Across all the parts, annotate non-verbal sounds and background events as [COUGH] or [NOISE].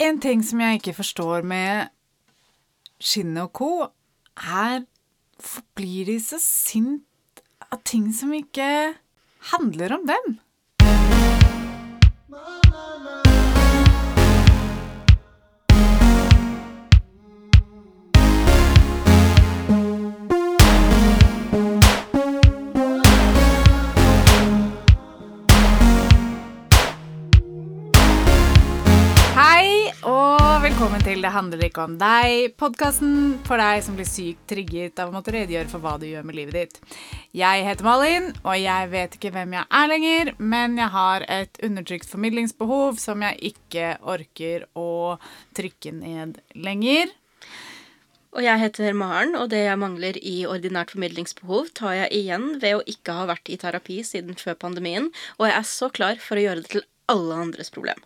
En ting som jeg ikke forstår med Skinnet og co., er hvorfor blir de så sint av ting som ikke handler om dem? Hei, velkommen til Det handler ikke om deg, podkasten for deg som blir sykt trigget av å måtte redegjøre for hva du gjør med livet ditt. Jeg heter Malin, og jeg vet ikke hvem jeg er lenger, men jeg har et undertrykt formidlingsbehov som jeg ikke orker å trykke ned lenger. Og jeg heter Maren, og det jeg mangler i ordinært formidlingsbehov, tar jeg igjen ved å ikke ha vært i terapi siden før pandemien, og jeg er så klar for å gjøre det til alle andres problem.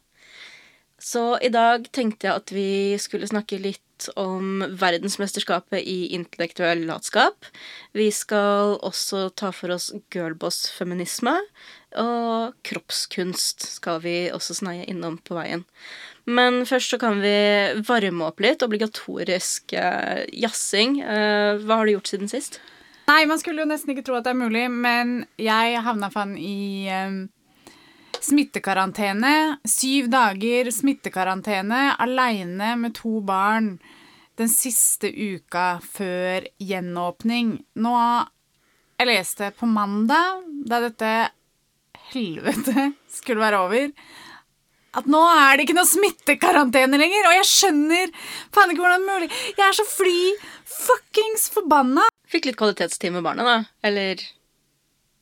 Så i dag tenkte jeg at vi skulle snakke litt om verdensmesterskapet i intellektuell latskap. Vi skal også ta for oss girlboss-feminisme. Og kroppskunst skal vi også sneie innom på veien. Men først så kan vi varme opp litt. Obligatorisk eh, jazzing. Eh, hva har du gjort siden sist? Nei, man skulle jo nesten ikke tro at det er mulig, men jeg havna faen i eh, smittekarantene. Syv dager smittekarantene aleine med to barn den siste uka før gjenåpning. Nå Jeg leste på mandag, da dette helvete skulle være over, at nå er det ikke noe smittekarantene lenger. Og jeg skjønner faen ikke hvordan det er mulig. Jeg er så fly fuckings forbanna. Fikk litt kvalitetstid med barna, da. Eller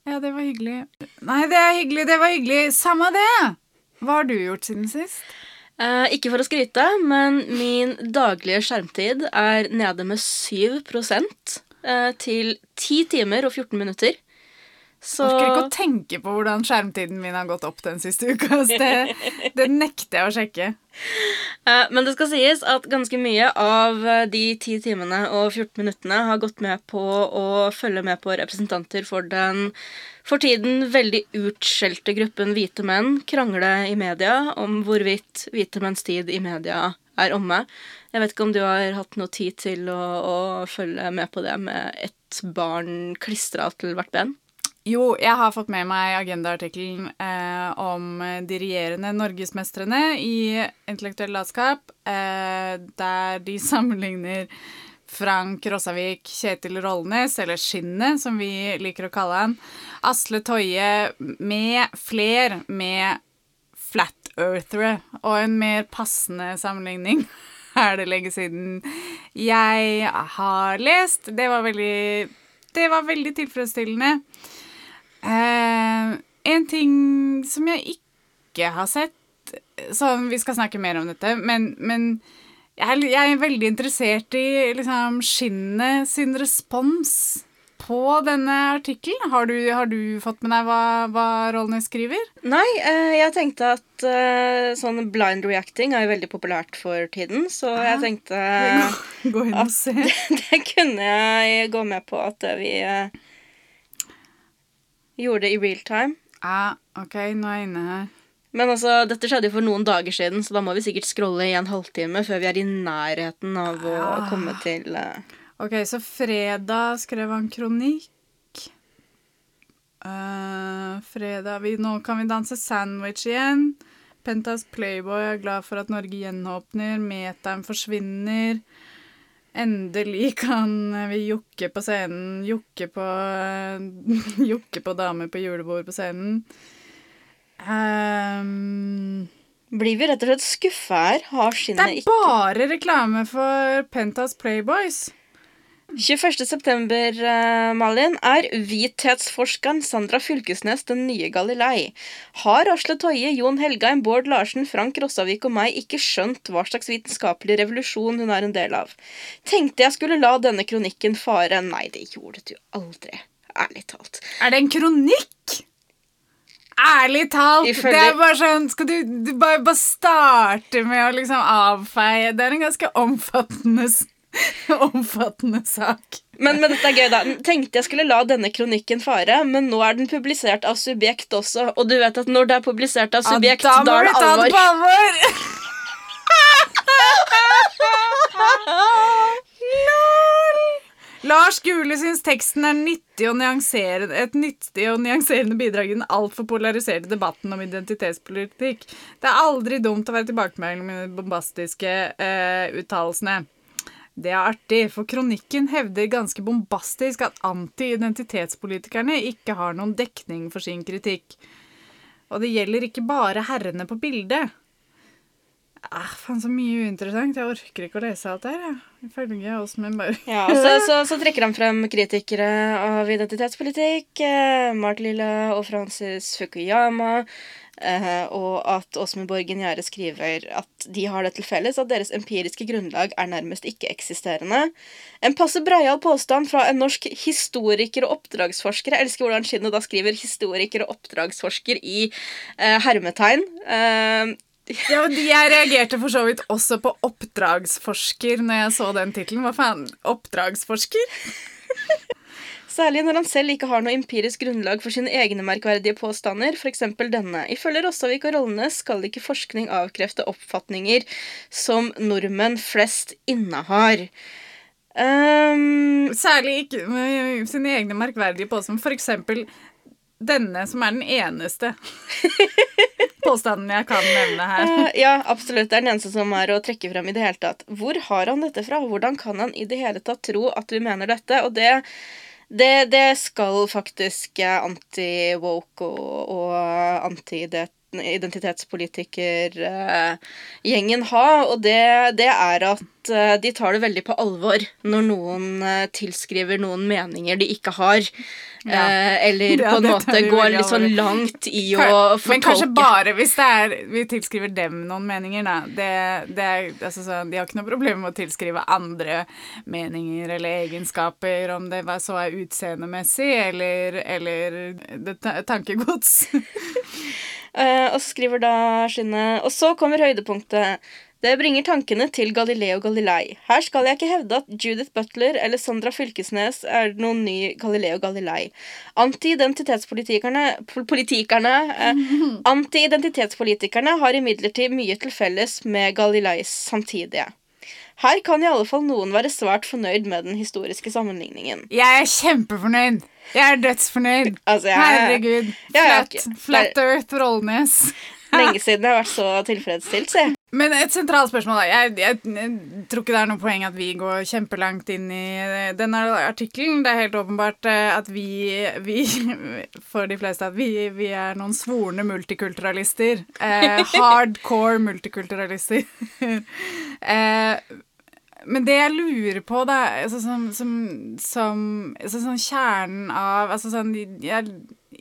Ja, det var hyggelig. Nei, det er hyggelig, det var hyggelig. Samme det. Hva har du gjort siden sist? Eh, ikke for å skryte, men min daglige skjermtid er nede med 7 eh, til 10 timer og 14 minutter. Så Orker ikke å tenke på hvordan skjermtiden min har gått opp den siste uka. [LAUGHS] Så det, det nekter jeg å sjekke. Eh, Men det skal sies at ganske mye av eh, de 10 timene og 14 minuttene har gått med på å følge med på representanter for den for tiden veldig utskjelte gruppen hvite menn krangle i media om hvorvidt hvite menns tid i media er omme. Jeg vet ikke om du har hatt noe tid til å, å følge med på det med ett barn klistra til hvert ben? Jo, jeg har fått med meg agendaartikkelen eh, om de regjerende norgesmestrene i intellektuell latskap, eh, der de [LAUGHS] sammenligner Frank Rossavik, Kjetil Rollnes, eller Skinnet, som vi liker å kalle han, Asle Toje med fler med flat earthere, og en mer passende sammenligning [LAUGHS] er det lenge siden jeg har lest. Det var veldig, det var veldig tilfredsstillende. Eh, en ting som jeg ikke har sett Sånn, Vi skal snakke mer om dette, men, men jeg, er, jeg er veldig interessert i liksom, Skinnet sin respons på denne artikkelen. Har, du- har du fått med deg hva, hva rollene skriver? Nei, eh, jeg tenkte at eh, sånn blind reacting er jo veldig populært for tiden, så jeg tenkte [LAUGHS] Gå inn og se. [LAUGHS] det kunne jeg gå med på at vi eh, gjorde det i real time. Ja, OK, nå er jeg inne her. Men altså, dette skjedde jo for noen dager siden, så da må vi sikkert scrolle i en halvtime før vi er i nærheten av å Ah. komme til uh... Ok, så fredag skrev han kronikk. Uh, fredag vi, Nå kan vi danse sandwich igjen. Pentas Playboy er glad for at Norge gjenåpner. Meteren forsvinner. Endelig kan vi jokke på scenen. Jokke på [LAUGHS] Jokke på damer på julebord på scenen. Um, Blir vi rett og slett skuffa her? Har det er ikke bare reklame for Pentas Playboys. 21. september, eh, Malin, er hvithetsforskeren Sandra Fylkesnes den nye Galilei. Har Asle Toje, Jon Helgheim, Bård Larsen, Frank Rossavik og meg ikke skjønt hva slags vitenskapelig revolusjon hun er en del av? Tenkte jeg skulle la denne kronikken fare. Nei, det gjorde du aldri. Ærlig talt. Er det en kronikk? Ærlig talt! Ifølge- Det er bare sånn Skal du, du bare, bare starte med å liksom avfeie Det er en ganske omfattende [LAUGHS] Omfattende sak. Men, men, dette er gøy, da. Tenkte jeg skulle la denne kronikken fare, men nå er den publisert av Subjekt også. Og du vet at når det er publisert av Subjekt, ja, da, er det alvor. Må vi ta det på alvor! [LAUGHS] Lars Gule syns teksten er nyttig og et nyttig og nyanserende bidrag i den altfor polariserte debatten om identitetspolitikk. Det er aldri dumt å være tilbakemelding med de bombastiske uh, uttalelsene. Det er artig, for kronikken hevder ganske bombastisk at anti-identitetspolitikerne ikke har noen dekning for sin kritikk. Og det gjelder ikke bare herrene på bildet. Ah, faen, så mye uinteressant. Jeg orker ikke å lese alt det her. jeg. Ifølge oss, men bare Ja, så, så, så trekker han frem kritikere av identitetspolitikk. Eh, Mart Lilla og Francis Fukuyama. Eh, og at Åsmund Borgen Gjerde skriver at de har det til felles at deres empiriske grunnlag er nærmest ikke-eksisterende. En passe breial påstand fra en norsk historiker og oppdragsforsker. Jeg elsker hvordan Skinno da skriver 'historiker og oppdragsforsker' i eh, hermetegn. Eh, Ja, Jeg reagerte for så vidt også på oppdragsforsker når jeg så den tittelen. Hva faen? Oppdragsforsker? Særlig når han selv ikke har noe empirisk grunnlag for sine egne merkverdige påstander, f.eks. denne. Ifølge Rossavik og Rollene skal ikke forskning avkrefte oppfatninger som nordmenn flest innehar. Um, Særlig ikke med sine egne merkverdige påstander. Eksempel denne, som er den eneste [LAUGHS] påstanden jeg kan nevne her. eh, ja, absolutt. Det er den eneste som er å trekke frem i det hele tatt. Hvor har han dette fra? Hvordan kan han i det hele tatt tro at vi mener dette? Og det, det, det skal faktisk eh, anti-woke og, og anti-identitetspolitikergjengen ha. Og det, det er at eh, de tar det veldig på alvor når noen eh, tilskriver noen meninger de ikke har. Ja. Eh, eller [LAUGHS] Ja, på en måte går litt sånn langt i å fortolke. Men kanskje bare hvis er vi tilskriver dem noen meninger, da. Det, det er, altså, så, de har ikke noe problem med å tilskrive andre meninger eller egenskaper, om det var- så er utseendemessig eller, eller tankegods. [LAUGHS] Eh, og så skriver da Skinne Og så kommer høydepunktet. Det bringer tankene til Galileo Galilei. Her skal jeg ikke hevde at Judith Butler eller Sandra Fylkesnes er noen ny Galileo Galilei. Anti-identitetspolitikerne pol- politikerne, eh, [LAUGHS] Anti-identitetspolitikerne har imidlertid mye til felles med Galileis samtidige. Her kan i alle fall noen være svært fornøyd med den historiske sammenligningen. Jeg er kjempefornøyd. Jeg er dødsfornøyd. Altså, jeg- Herregud. Flat, jeg, jeg, flat Earth Rollnes. Lenge siden jeg har vært så tilfredsstilt, se. Men et sentralt spørsmål. Jeg, jeg, jeg tror ikke det er noe poeng at vi går kjempelangt inn i eh, denne artikkelen. Det er helt åpenbart eh, at vi, vi [LAUGHS] for de fleste, at vi, vi er noen svorne multikulturalister. Eh, [LAUGHS] hardcore multikulturalister. [LAUGHS] eh, men det jeg lurer på, da, altså, som, som, som altså, sånn kjernen av altså, sånn, jeg,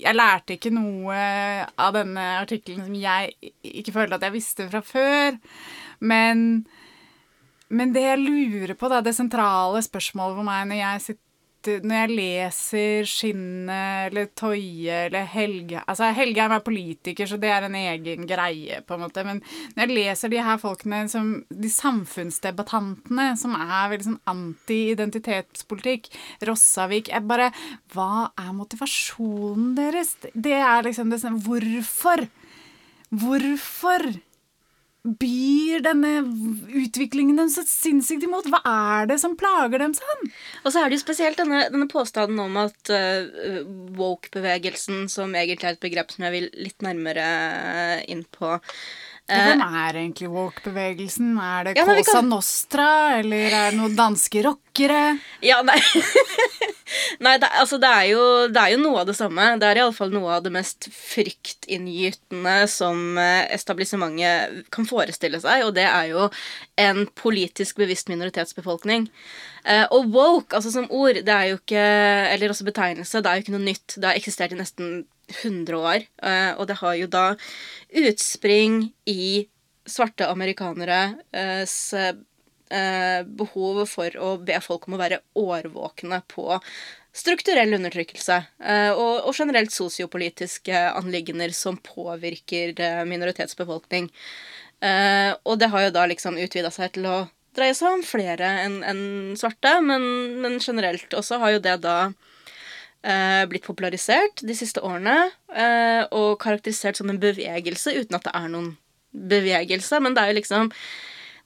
jeg lærte ikke noe av denne artikkelen som jeg ikke følte at jeg visste fra før. Men, men det jeg lurer på, da, det sentrale spørsmålet for meg når jeg sitter når jeg leser Skinne eller Toye eller Helge Altså, Helgeheim er politiker, så det er en egen greie, på en måte. Men når jeg leser de her folkene, som, de samfunnsdebattantene, som er veldig sånn anti-identitetspolitikk Rossavik jeg bare Hva er motivasjonen deres? Det er liksom det sånn Hvorfor? Hvorfor byr denne utviklingen dem så sinnssykt imot? Hva er det som plager dem sånn? Og så er det jo spesielt denne, denne påstanden om at uh, woke-bevegelsen, som egentlig er et begrep som jeg vil litt nærmere inn på eh, Hvem er egentlig woke-bevegelsen? Er det Ja, Cosa kan- Nostra, eller er det noen danske rockere? Ja, nei [LAUGHS] Nei, det, altså, det, er jo, det er jo noe av det samme. Det er iallfall noe av det mest fryktinngytende som eh, etablissementet kan forestille seg, og det er jo en politisk bevisst minoritetsbefolkning. Eh, og woke, altså som ord, det er jo ikke Eller også betegnelse, det er jo ikke noe nytt. Det har eksistert i nesten 100 år, eh, og det har jo da utspring i svarte amerikaneres eh, behov for å be folk om å være årvåkne på strukturell undertrykkelse eh, og, og generelt sosiopolitiske anliggender som påvirker eh, minoritetsbefolkning. Eh, og det har jo da liksom utvida seg til å dreie seg om flere enn en svarte, men, men generelt også har jo det da eh, blitt popularisert de siste årene eh, og karakterisert som en bevegelse uten at det er noen bevegelse. Men det er jo liksom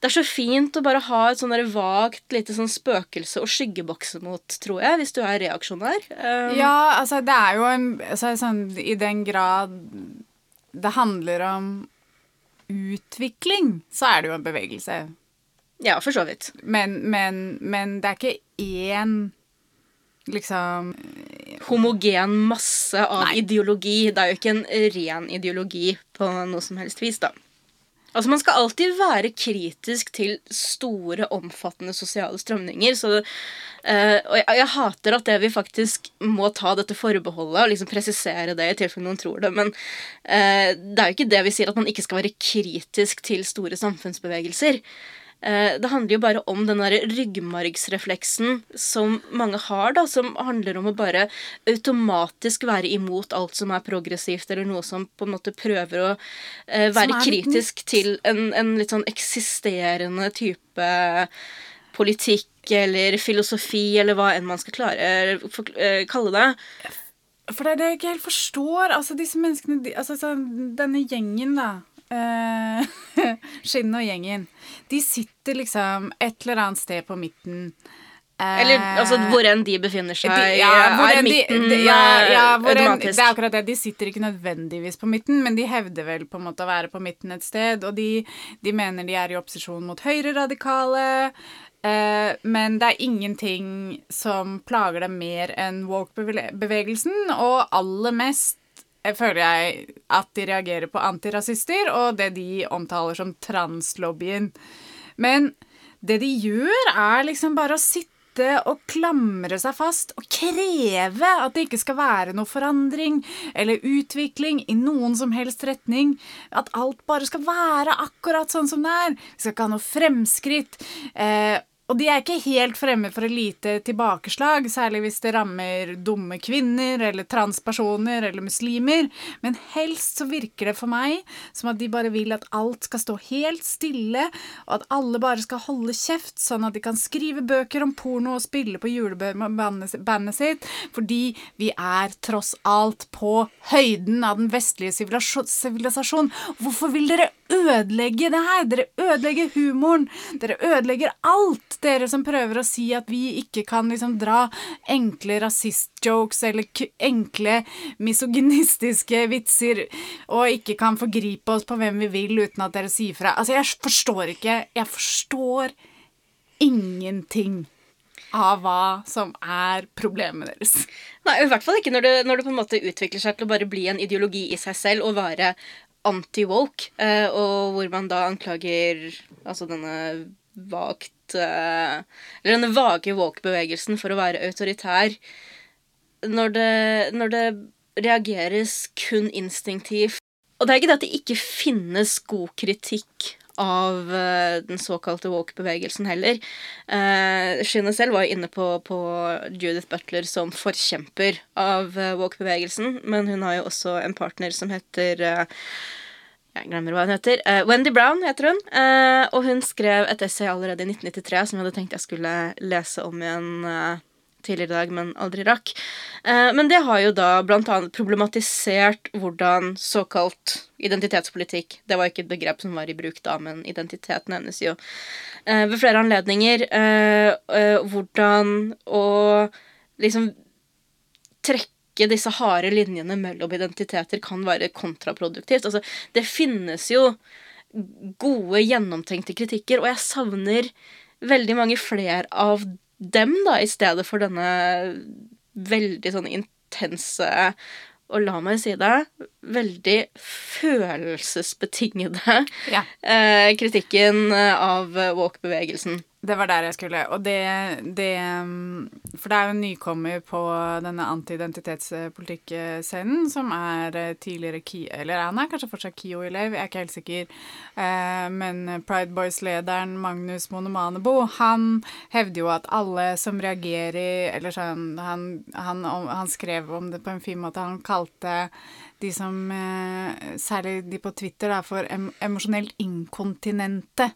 det er så fint å bare ha et sånn vagt lite sånn spøkelse å skyggebokse mot, tror jeg, hvis du er reaksjonær. Um, Ja, altså, det er jo en altså, sånn, I den grad det handler om utvikling, så er det jo en bevegelse. ja, for så vidt. Men, men, men det er ikke én liksom Homogen masse av Nei. ideologi. Det er jo ikke en ren ideologi på noe som helst vis, da. Altså, Man skal alltid være kritisk til store, omfattende sosiale strømninger. Så, uh, og jeg, jeg hater at det vi faktisk må ta dette forbeholdet og liksom presisere det i tilfelle noen tror det. Men uh, det er jo ikke det vi sier at man ikke skal være kritisk til store samfunnsbevegelser. Eh, Det handler jo bare om den der ryggmargsrefleksen som mange har, da, som handler om å bare automatisk være imot alt som er progressivt, eller noe som på en måte prøver å eh, være kritisk til en, en litt sånn eksisterende type politikk eller filosofi, eller hva enn man skal klare for, uh, kalle det. For det er det jeg ikke helt forstår. Altså, disse menneskene de, altså, sånn, Denne gjengen, da. Eh, [LAUGHS] Skinnet og gjengen. De sitter liksom et eller annet sted på midten. Uh, Eller altså, hvor enn de befinner seg, de, ja, er de- midten de, ja, ja, eh, hvor enn- Det er akkurat det. De sitter ikke nødvendigvis på midten, men de hevder vel på en måte å være på midten et sted. Og de, de mener de er i opposisjon mot høyreradikale. Eh, men det er ingenting som plager dem mer enn woke-bevegelsen, og aller mest føler jeg at de reagerer på antirasister og det de omtaler som translobbyen. Men det de gjør, er liksom bare å sitte og klamre seg fast og kreve at det ikke skal være noe forandring eller utvikling i noen som helst retning. At alt bare skal være akkurat sånn som det er. Vi skal ikke ha noe fremskritt. Eh, og de er ikke helt fremme for et lite tilbakeslag, særlig hvis det rammer dumme kvinner eller transpersoner eller muslimer, men helst så virker det for meg som at de bare vil at alt skal stå helt stille, og at alle bare skal holde kjeft, sånn at de kan skrive bøker om porno og spille på julebandet sitt, fordi vi er tross alt på høyden av den vestlige sivilisasjon. Hvorfor vil dere ødelegge det her? Dere ødelegger humoren. Dere ødelegger alt. Dere som prøver å si at vi ikke kan liksom dra enkle rasistjokes eller enkle misogynistiske vitser og ikke kan forgripe oss på hvem vi vil uten at dere sier fra. Altså, jeg forstår ikke. Jeg forstår ingenting av hva som er problemet deres. Nei, i hvert fall ikke når det, når det på en måte utvikler seg til å bare bli en ideologi i seg selv og være anti-woke, eh, og hvor man da anklager altså denne vagt eh, Eller denne vage woke-bevegelsen for å være autoritær. Når det, når det reageres kun instinktivt Og det er ikke det at det ikke finnes god kritikk av eh, den såkalte woke-bevegelsen heller. Uh, selv var jo inne på, på Judith Butler som forkjemper av eh, woke-bevegelsen, men hun har jo også en partner som heter jeg glemmer hva hun heter. Uh, Wendy Brown heter hun. Uh, og hun skrev et essay allerede i 1993 som jeg hadde tenkt jeg skulle lese om igjen uh, tidligere i dag, men aldri rakk. Eh, men det har jo da annet problematisert hvordan såkalt identitetspolitikk Det var ikke et begrep som var i bruk da, men identiteten hennes jo eh, ved flere anledninger. eh, hvordan å liksom trekke disse harde linjene mellom identiteter kan være kontraproduktivt. Altså, det finnes jo gode, gjennomtenkte kritikker, og jeg savner veldig mange flere av dem, da, i stedet for denne veldig sånn intense og la meg si det, veldig følelsesbetingede Ja. eh, kritikken av woke-bevegelsen. Det var der jeg skulle. Og det, det um, For det er jo en nykommer på denne anti-identitetspolitikkscenen som er eh, tidligere KIO Eller han er kanskje fortsatt KIO-elev, jeg er ikke helt sikker. Eh, men Pride Boys-lederen Magnus Monomanebo, han hevder jo at alle som reagerer Eller sånn han, han, han skrev om det på en fin måte. Han kalte de som eh, Særlig de på Twitter, da, for em emosjonelt inkontinente.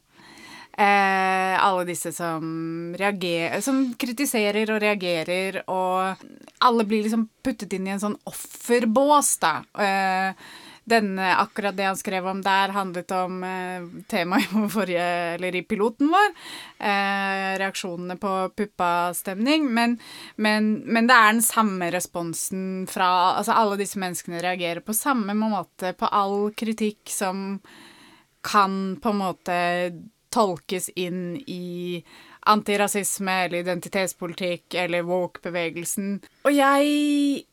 Eh, alle disse som reagerer Som kritiserer og reagerer, og alle blir liksom puttet inn i en sånn offerbås, da. Eh, denne, akkurat det han skrev om der, handlet om eh, temaet i forrige, eller i piloten vår. Eh, reaksjonene på puppastemning. Men, men, men, det er den samme responsen fra Altså, alle disse menneskene reagerer på samme måte på all kritikk som kan på en måte tolkes inn i antirasisme eller identitetspolitikk eller woke-bevegelsen. Og jeg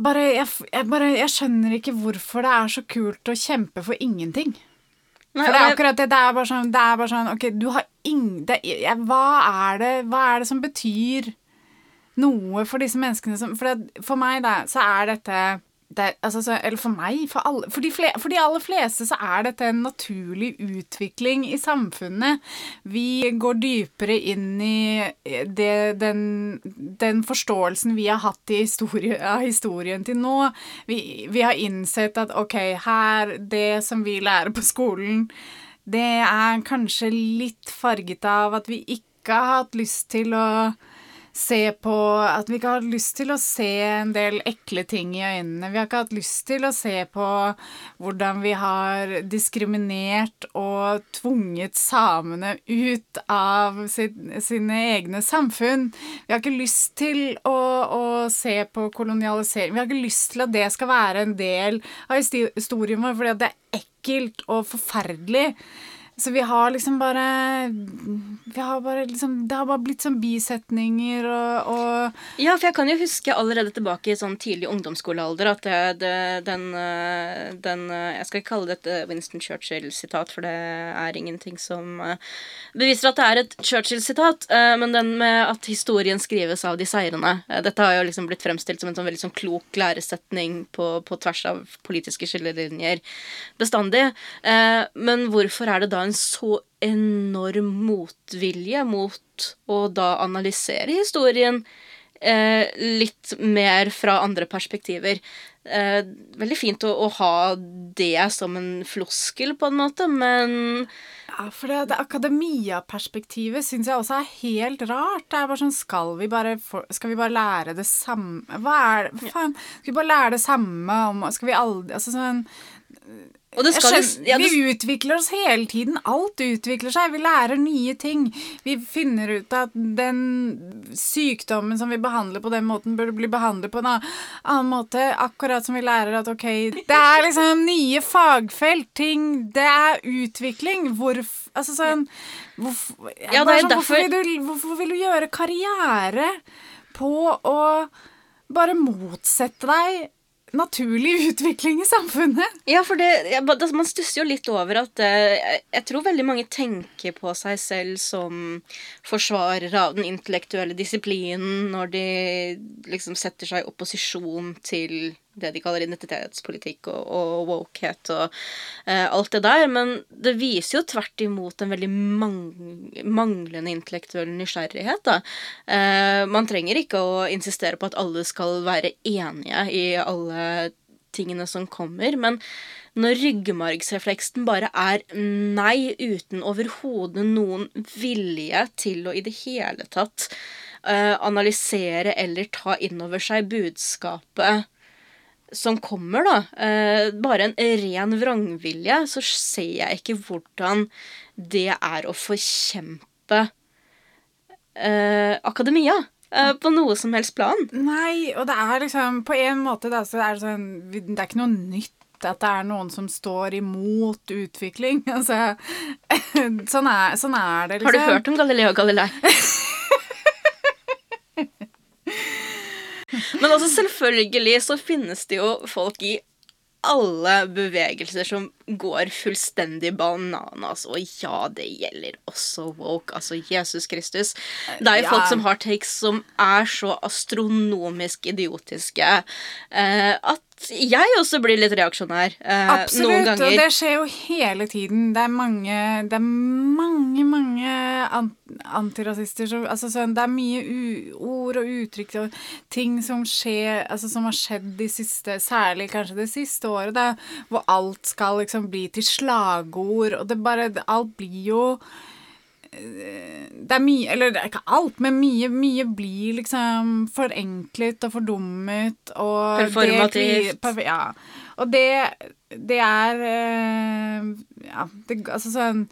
bare jeg, jeg bare jeg, skjønner ikke hvorfor det er så kult å kjempe for ingenting. Nei, for det er akkurat det. Det er bare sånn, det er bare sånn OK, du har ingen hva, er det, hva er det som betyr noe for disse menneskene som For, det, for meg, da, så er dette det, altså, så, eller for meg, for, alle, for, de fle, for, de aller fleste, så er dette en naturlig utvikling i samfunnet. Vi går dypere inn i det, den, den, forståelsen vi har hatt historie, av historien til nå. Vi, vi, har innsett at OK, her Det som vi lærer på skolen, det er kanskje litt farget av at vi ikke har hatt lyst til å se på At vi ikke har lyst til å se en del ekle ting i øynene. Vi har ikke hatt lyst til å se på hvordan vi har diskriminert og tvunget samene ut av sine egne samfunn. Vi har ikke lyst til å, å se på kolonialisering. Vi har ikke lyst til at det skal være en del av historien vår, fordi det er ekkelt og forferdelig. Så vi har liksom bare har bare liksom Det har bare blitt sånn bisetninger og, og, Ja, for jeg kan jo huske allerede tilbake i sånn tidlig ungdomsskolealder at det, det, den, eh, den, eh, Jeg skal ikke kalle det et Winston Churchill-sitat, for det er ingenting som eh, beviser at det er et Churchill-sitat, men den med at historien skrives av de seirende. Dette har jo liksom blitt fremstilt som en sånn veldig sånn klok læresetning på, på tvers av politiske skillelinjer bestandig. Men hvorfor er det da en en så enorm motvilje mot å da analysere historien eh, litt mer fra andre perspektiver. Eh, veldig fint å, å, ha det som en floskel, på en måte, men Ja, for det, det akademia-perspektivet syns jeg også er helt rart. Det er bare sånn Skal vi bare, for, skal vi bare lære det samme Hva er det Faen. Skal vi bare lære det samme om Skal vi aldri Altså sånn Skjønner, ja, det... Vi utvikler oss hele tiden. Alt utvikler seg. Vi lærer nye ting. Vi finner ut at den sykdommen som vi behandler på den måten, burde bli behandlet på en annen måte. Akkurat som vi lærer at ok, det er liksom nye fagfelt. Ting Det er utvikling. Hvorfor Altså sånn hvorfor, ja, sånn, hvorfor, vil du, hvorfor vil du gjøre karriere på å bare motsette deg naturlig utvikling i samfunnet. Ja, for det, man stusser jo litt over at uh, Jeg tror veldig mange tenker på seg selv som forsvarere av den intellektuelle disiplinen når de liksom setter seg i opposisjon til det de kaller identitetspolitikk og, og wokehet og eh, alt det der. Men det viser jo tvert imot en veldig mang manglende intellektuell nysgjerrighet. da. Eh, man trenger ikke å insistere på at alle skal være enige i alle tingene som kommer, men når ryggmargsrefleksen bare er nei uten overhodet noen vilje til å i det hele tatt eh, analysere eller ta inn over seg budskapet som kommer, da, eh, bare en ren vrangvilje, så ser jeg ikke hvordan det er å forkjempe eh, akademia. Eh, på noe som helst plan. Nei, og det er liksom På en måte da, så er det sånn Det er ikke noe nytt at det er noen som står imot utvikling. [LAUGHS] Altså, sånn, er, sånn er det, liksom. Har du liksom. hørt om Galileo Galilei? [LAUGHS] Men altså, selvfølgelig så finnes det jo folk i alle bevegelser som går fullstendig bananas. Og ja, det gjelder også woke. Altså Jesus Kristus. Det er jo ja. folk som har takes som er så astronomisk idiotiske eh, at jeg også blir litt reaksjonær eh, Absolutt, noen ganger. og det skjer jo hele tiden. Det er mange, det er mange, mange antirasister som altså, sånn, Det er mye ord og uttrykk og ting som skjer altså, Som har skjedd de siste Særlig kanskje det siste året, da, hvor alt skal liksom bli til slagord, og det bare Alt blir jo det er mye Eller det er ikke alt, men mye, mye blir liksom forenklet og fordummet og Performativt. ja. og det, det er eh, Ja, det, altså sånn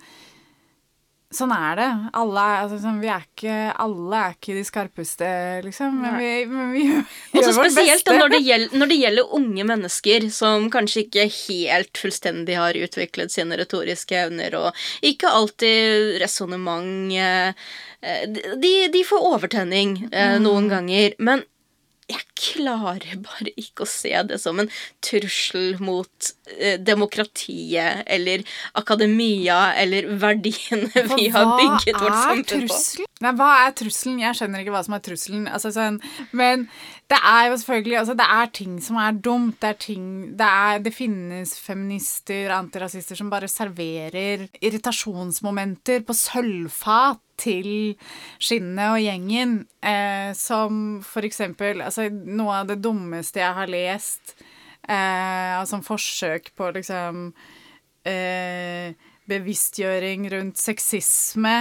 Sånn er det. Alle altså, sånn, vi er ikke, alle er ikke de skarpeste, liksom. Men vi, men vi [LAUGHS] gjør, vårt spesielt beste. når, det gjelder, når det gjelder unge mennesker som kanskje ikke helt fullstendig har utviklet sine retoriske evner, og ikke alltid resonnement eh, de, de får overtenning eh, noen ganger. Men jeg klarer bare ikke å se det som en trussel mot eh, demokratiet eller akademia eller verdiene vi har bygget vårt samfunn på. Nei, hva er trusselen? Jeg skjønner ikke hva som er trusselen. Altså, sånn, men det er jo selvfølgelig altså, Det er ting som er dumt. Det, er ting, det, er, det finnes feminister, antirasister, som bare serverer irritasjonsmomenter på sølvfat til skinnet og gjengen. Eh, som for eksempel altså, Noe av det dummeste jeg har lest eh, altså, forsøk på liksom eh, bevisstgjøring rundt sexisme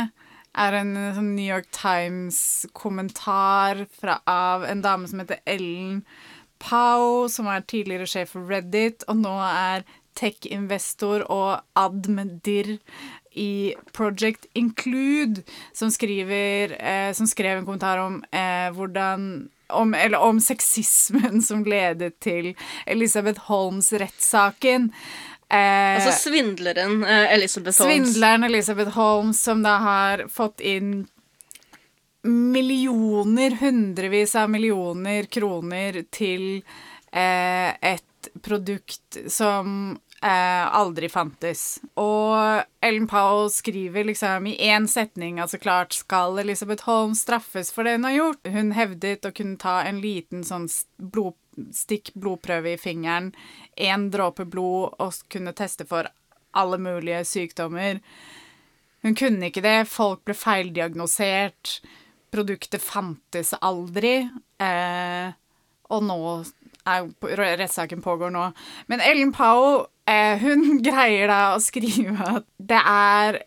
er en sånn New York Times-kommentar av en dame som heter Ellen Pau, som er tidligere sjef for Reddit, og nå er tech-investor og admdir i Project Include, som, skriver, eh, som skrev en kommentar om eh, hvordan om, eller om sexismen som ledet til Elisabeth Holmes-rettssaken. Eh, Altså svindleren eh, Elizabeth Holmes. Svindleren Elisabeth Holmes, som da har fått inn millioner, hundrevis av millioner kroner til eh, et produkt som eh, aldri fantes. Og Ellen Powell skriver liksom i én setning altså klart skal Elizabeth Holmes straffes for det hun har gjort. Hun hevdet å kunne ta en liten sånn blod, stikk blodprøve i fingeren, én dråpe blod, og kunne teste for alle mulige sykdommer. Hun kunne ikke det. Folk ble feildiagnosert. Produktet fantes aldri. Eh, og nå rettssaken pågår nå. Men Ellen Powell, eh, hun [LAUGHS] greier da å skrive at det er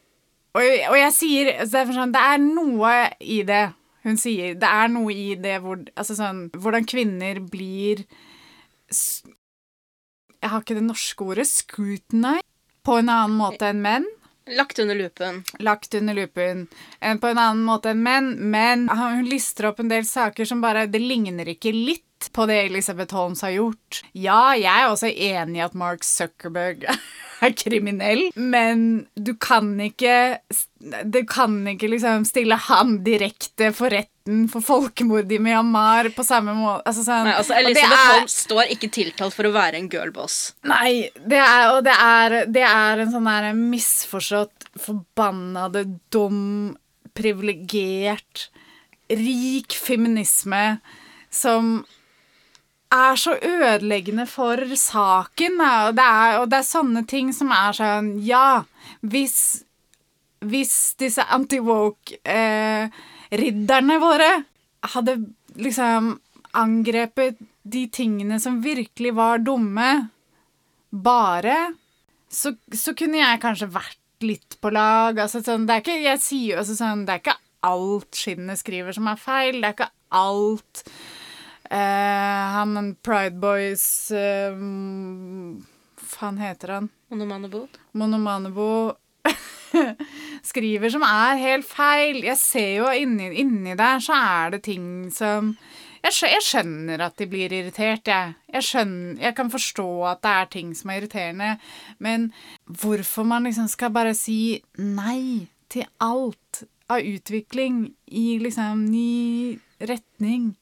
Og, og jeg sier det er, sånn, det er noe i det. Hun sier det er noe i det hvor, altså sånn, hvordan kvinner blir Jeg har ikke det norske ordet. Scrutinized. På en annen måte enn menn Lagt under lupen. lagt under lupen En, på en annen måte enn menn, men hun lister opp en del saker som bare Det ligner ikke litt på det Elisabeth Holmes har gjort. Ja, jeg er også enig i at Mark Zuckerberg [LAUGHS] er kriminell, men du kan ikke Du kan ikke liksom stille han direkte for retten for folkemord i Myanmar på samme måte altså sånn, Nei, altså Elisabeth er- Holmes står ikke tiltalt for å være en girlboss. Nei, det er, og det er, det er en sånn der misforstått, forbannede, dum, privilegert, rik feminisme som er så ødeleggende for saken. Og det er, og det er sånne ting som er sånn Ja, hvis, hvis disse anti-woke-ridderne våre hadde liksom angrepet de tingene som virkelig var dumme, bare, så, så kunne jeg kanskje vært litt på lag. Altså, sånn, det er ikke, jeg sier jo også sånn, det er ikke alt skinnet skriver som er feil. Det er ikke alt eh, Han Pride Boys eh, faen heter han? Monomanebo. Monomanebo [LAUGHS] skriver som er helt feil. Jeg ser jo inni, inni der så er det ting som jeg, jeg skjønner at de blir irritert, jeg. Jeg, skjønner, jeg kan forstå at det er ting som er irriterende, men hvorfor man liksom skal bare si nei til alt av utvikling i liksom ny retning,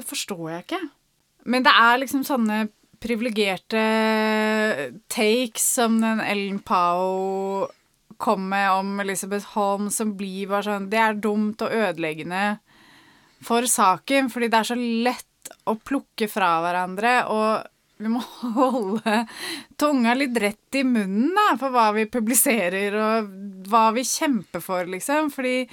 det forstår jeg ikke. Men det er liksom sånne privilegerte takes som den Ellen Pau kom med om Elizabeth Holmes, som blir bare sånn Det er dumt og ødeleggende for saken, fordi det er så lett å plukke fra hverandre, og vi må [LAUGHS] holde tunga litt rett i munnen da, for hva vi publiserer, og hva vi kjemper for, liksom. Fordi,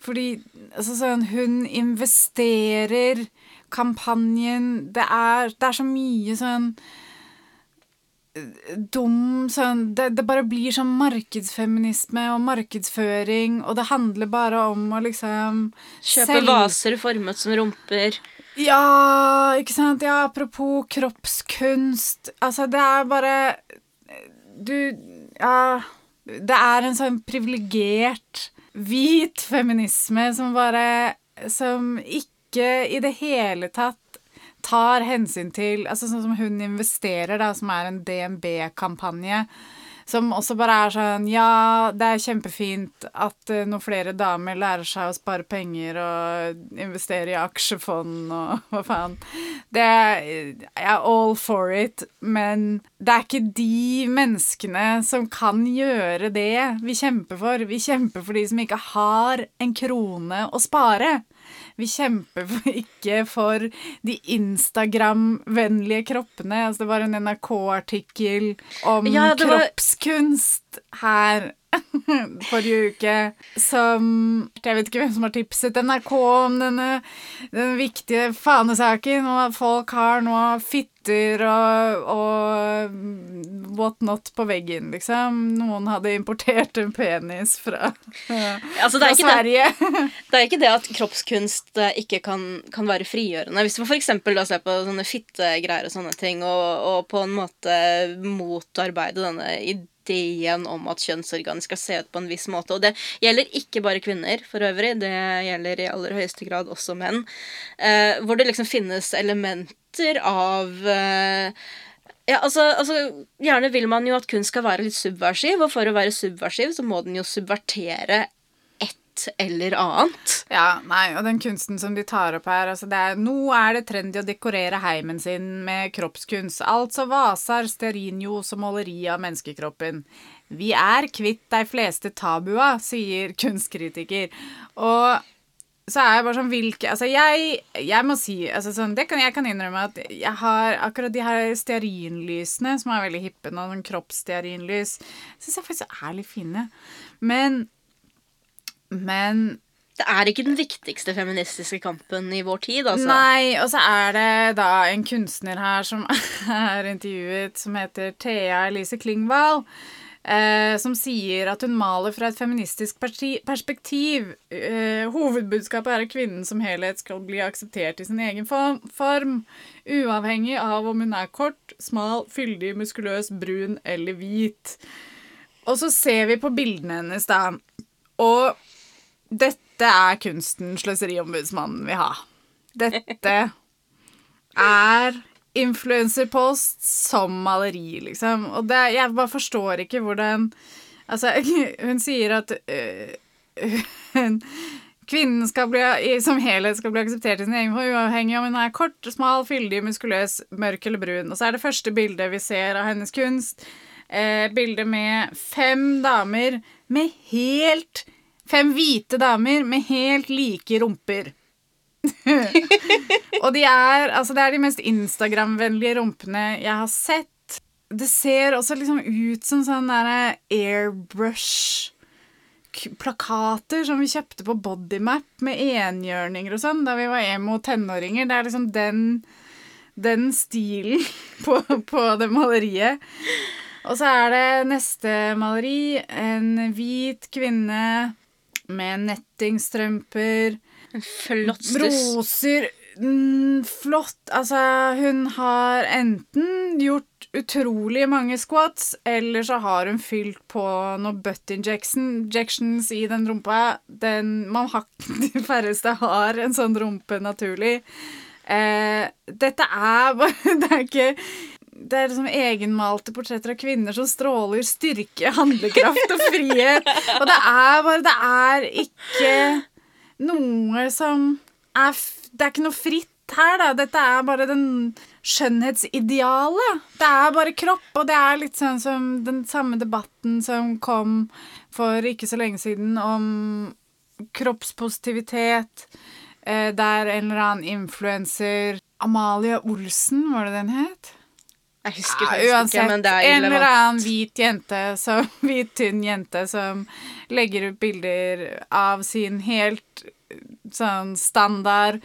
fordi altså sånn, hun investerer kampanjen det er, det er så mye sånn dum sånn det, det bare blir sånn markedsfeminisme og markedsføring, og det handler bare om å liksom Kjøpe selv- vaser formet som rumper. Ja, ikke sant? Ja, apropos kroppskunst. Altså, det er bare Du Ja. Det er en sånn privilegert, hvit feminisme som bare Som ikke i det hele tatt tar hensyn til Altså sånn som hun investerer, da, som er en DNB-kampanje. Som også bare er sånn Ja, det er kjempefint at uh, noen flere damer lærer seg å spare penger og investere i aksjefond og [LAUGHS] hva faen. Det er er all for it, men det er ikke de menneskene som kan gjøre det vi kjemper for. Vi kjemper for de som ikke har en krone å spare. Vi kjemper for, ikke for de Instagram-vennlige kroppene. Altså, det var en NRK-artikkel om Ja, var- kroppskunst her [LAUGHS] forrige uke som Jeg vet ikke hvem som har tipset NRK om denne, den viktige fanesaken, og at folk har nå fitter og, og what not på veggen, liksom. Noen hadde importert en penis fra, Altså, det fra er ikke det Sverige. [LAUGHS] Det er ikke det at kroppskunst eh, ikke kan, kan være frigjørende. Hvis man f.eks. ser på sånne fittegreier og sånne ting, og, og på en måte motarbeide denne ideen om at kjønnsorgan skal se ut på en viss måte. Og det gjelder ikke bare kvinner, for øvrig. Det gjelder i aller høyeste grad også menn. Eh, hvor det liksom finnes elementer av eh, ja, altså, altså, Gjerne vil man jo at kunst skal være litt subversiv, og for å være subversiv så må den jo subvertere et eller annet. Ja, nei, og den kunsten som de tar opp her altså det er, Nå er det trendy å dekorere heimen sin med kroppskunst. Altså vaser, stearinljos og maleri av menneskekroppen. Vi er kvitt de fleste tabua, sier kunstkritiker. Og så er jeg bare sånn hvilke Altså, jeg, jeg må si altså sånn, det kan, Jeg kan innrømme at jeg har akkurat de her stearinlysene, som er veldig hippe nå, sånn kroppsstearinlys, syns jeg faktisk er litt fine. Men Men Det er ikke den viktigste feministiske kampen i vår tid, altså. Nei, og så er det da en kunstner her som [LAUGHS] er intervjuet, som heter Thea Elise Klingvall, eh, som sier at hun maler fra et feministisk perspektiv. Eh, hovedbudskapet er at kvinnen som helhet skal bli akseptert i sin egen form, uavhengig av om hun er kort, smal, fyldig, muskuløs, brun eller hvit. Og så ser vi på bildene hennes, da. Og dette er kunsten Sløseriombudsmannen vil ha. Dette er influenserpost som maleri, liksom. Og det, jeg bare forstår ikke hvordan Altså, [LAUGHS] hun sier at øh, [LAUGHS] hun, Kvinnen bli, som helhet skal bli akseptert i sin egen form, uavhengig om hun er kort, smal, fyldig, muskuløs, mørk eller brun. Og så er det første bildet vi ser av hennes kunst, eh, bildet med fem damer med helt Fem hvite damer med helt like rumper. [LAUGHS] Og de er Altså, det er de mest Instagram-vennlige rumpene jeg har sett. Det ser også liksom ut som sånn derre airbrush plakater som vi kjøpte på Bodymap med enhjørninger og sånn da vi var emo tenåringer. Det er liksom den, den stilen [LAUGHS] på, på det maleriet. Og så er det neste maleri. En hvit kvinne med nettingstrømper. En flott. Roser mm, Flott. Altså, hun har enten gjort utrolig mange squats, eller så har hun fylt på noen butt injections i den rumpa. Den, man har, [LAUGHS] de færreste har en sånn rumpe naturlig. Eh, dette er bare [LAUGHS] Det er ikke det er liksom egenmalte portretter av kvinner som stråler styrke, handlekraft og frihet. Og det er bare Det er ikke noe som er Det er ikke noe fritt her, da. Dette er bare den skjønnhetsidealet. Det er bare kropp, og det er litt sånn som den samme debatten som kom for ikke så lenge siden om kroppspositivitet, eh, der en eller annen influenser Amalie Olsen, var det den het? Jeg husker Ja, faktisk uansett, ikke, men det er en eller annen hvit jente, som, [LAUGHS] hvit, tynn jente som legger ut bilder av sin helt sånn standard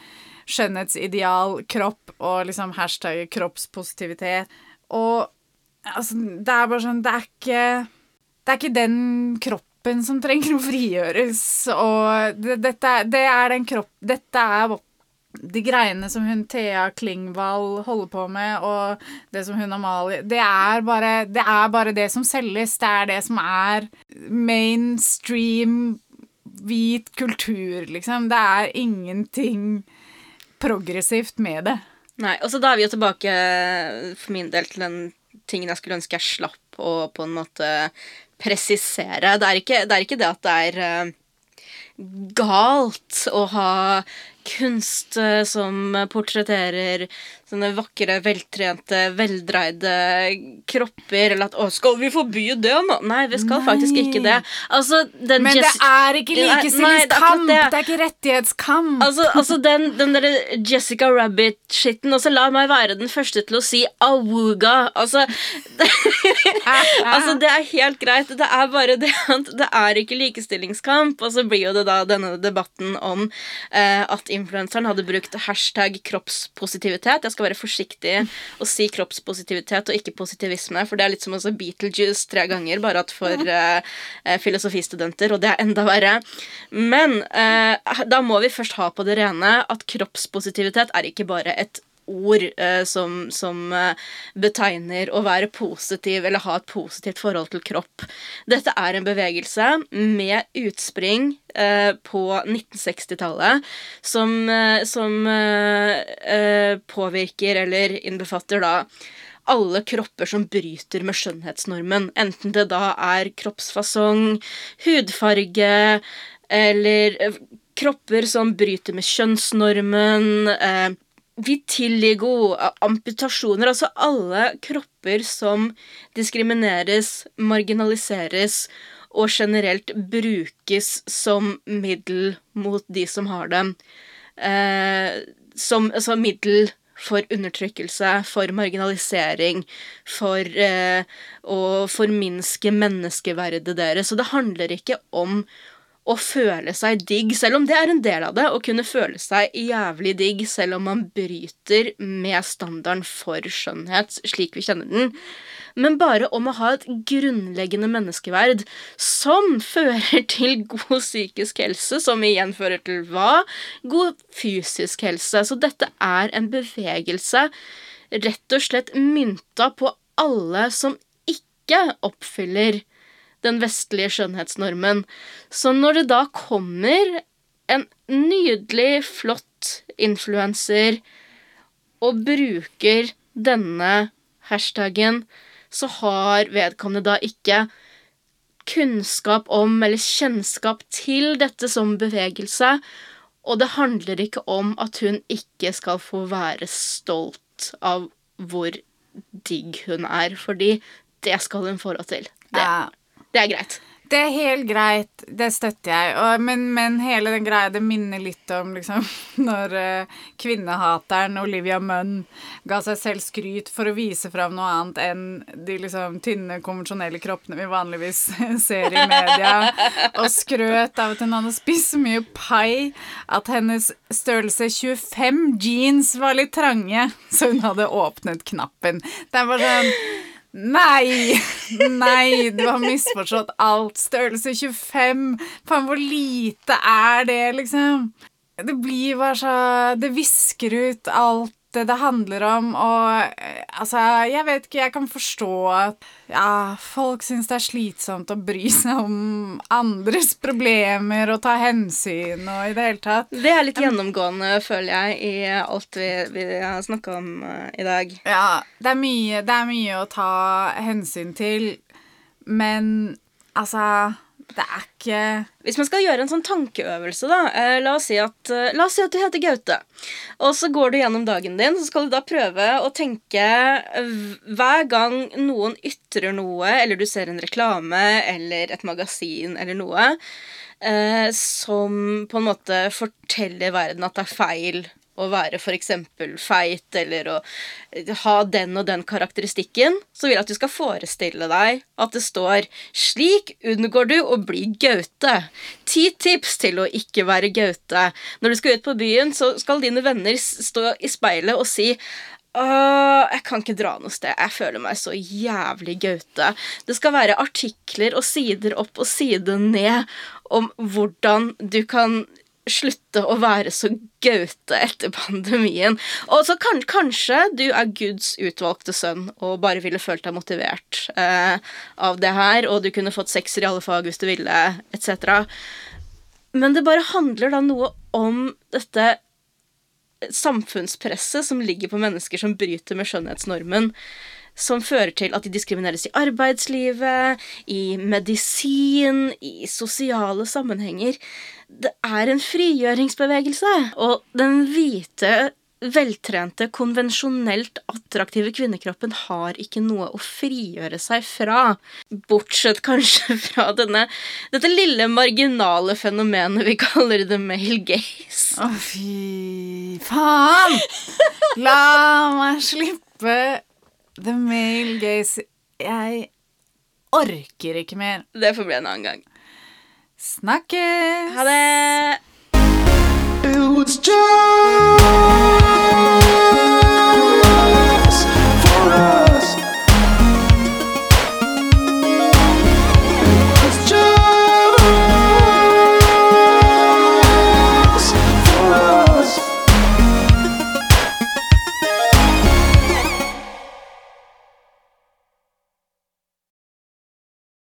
skjønnhetsideal kropp og liksom hashtag kroppspositivitet. Og altså, det er bare sånn Det er ikke Det er ikke den kroppen som trenger å frigjøres, og det, dette det er den kropp... Dette er de greiene som hun Thea Klingvall holder på med, og det som hun Amalie det er, bare, det er bare det som selges. Det er det som er mainstream hvit kultur, liksom. Det er ingenting progressivt med det. Nei, og så da er vi jo tilbake for min del til den tingen jeg skulle ønske jeg slapp å på en måte presisere. Det er ikke det, er ikke det at det er uh, galt å ha kunst eh, som portretterer sånne vakre, veltrente, veldreide kropper, eller at 'Å, skal vi forby det nå?' Nei, vi skal nei. faktisk ikke det. Altså, Men det er ikke likestillingskamp! Det, det, er ikke rettighetskamp! Altså, altså den, den derre Jessica Rabbit-skitten Altså, la meg være den første til å si awuga. Altså [LAUGHS] altså, det er helt greit. Det er bare det at det er ikke likestillingskamp. Og så blir jo det da denne debatten om eh, at influenseren hadde brukt hashtag kroppspositivitet. Jeg skal være forsiktig og si kroppspositivitet og ikke positivisme, for det er litt som også Beetlejuice tre ganger, bare at for uh, filosofistudenter, og det er enda verre. Men uh, da må vi først ha på det rene at kroppspositivitet er ikke bare et ord eh, som, som eh, betegner å være positiv eller ha et positivt forhold til kropp. Dette er en bevegelse med utspring eh, på 1960-tallet som, eh, som eh, eh, påvirker eller innbefatter da alle kropper som bryter med skjønnhetsnormen. Enten det da er kroppsfasong, hudfarge eller kropper som bryter med kjønnsnormen. Eh, vitiligo, amputasjoner Altså alle kropper som diskrimineres, marginaliseres og generelt brukes som middel mot de som har dem. Eh, som altså middel for undertrykkelse, for marginalisering, for eh, å forminske menneskeverdet deres. Så det handler ikke om å føle seg digg, selv om det er en del av det. Å kunne føle seg jævlig digg selv om man bryter med standarden for skjønnhet slik vi kjenner den. Men bare om å ha et grunnleggende menneskeverd som [LAUGHS] fører til god psykisk helse, som igjen fører til hva? God fysisk helse. Så dette er en bevegelse rett og slett mynta på alle som ikke oppfyller den vestlige skjønnhetsnormen. Så når det da kommer en nydelig, flott influenser og bruker denne hashtagen, så har vedkommende da ikke kunnskap om eller kjennskap til dette som bevegelse, og det handler ikke om at hun ikke skal få være stolt av hvor digg hun er, fordi det skal hun få råd til. Det. Ja. Det er greit. Det er helt greit, det støtter jeg. Og, men, men, hele den greia, det minner litt om liksom [LAUGHS] når uh, kvinnehateren Olivia Munn ga seg selv skryt for å vise fram noe annet enn de liksom tynne, konvensjonelle kroppene vi vanligvis [LAUGHS] ser i media, og skrøt av at hun hadde spist så mye pai at hennes størrelse 25 jeans var litt trange, så hun hadde åpnet knappen. Det er bare sånn Nei! [LAUGHS] Nei, du har misforstått alt. Størrelse 25. Faen, hvor lite er det, liksom? Det blir bare så Det visker ut alt det det handler om, og eh, altså Jeg vet ikke, jeg kan forstå at ja, folk syns det er slitsomt å bry seg om andres problemer og ta hensyn og i det hele tatt. Det er litt gjennomgående, føler jeg, i alt vi, vi har snakka om uh, i dag. Ja, det er, mye, det er mye å ta hensyn til, men altså det er ikke Hvis man skal gjøre en sånn tankeøvelse, da eh, la, oss si at, eh, la oss si at du heter Gaute. Og så går du gjennom dagen din, så skal du da prøve å tenke Hver gang noen ytrer noe, eller du ser en reklame eller et magasin eller noe, eh, som på en måte forteller verden at det er feil å være f.eks. feit eller å ha den og den karakteristikken, så vil jeg at du skal forestille deg at det står 'Slik unngår du å bli Gaute'. Ti tips til å ikke være Gaute. Når du skal ut på byen, så skal dine venner stå i speilet og si Åh, jeg kan ikke dra noe sted. Jeg føler meg så jævlig gaute. Det skal være artikler og sider opp og sider ned om hvordan du kan slutte å være så gaute etter pandemien. Og så kan, kanskje du er Guds utvalgte sønn og bare ville følt deg motivert eh, av det her, og du kunne fått sekser i alle fag hvis du ville, etc. Men det bare handler da noe om dette samfunnspresset som ligger på mennesker som bryter med skjønnhetsnormen som fører til at de diskrimineres i arbeidslivet, i medisin, i sosiale sammenhenger. Det er en frigjøringsbevegelse, og den hvite veltrente, konvensjonelt attraktive kvinnekroppen har ikke noe å frigjøre seg fra. Bortsett kanskje [LAUGHS] fra denne, dette lille marginale fenomenet vi kaller the male gaze. Å, fy faen! La meg slippe The male gaze Jeg orker ikke mer. Det får bli en annen gang. Snakkes! Ha det! Builds jobs for us.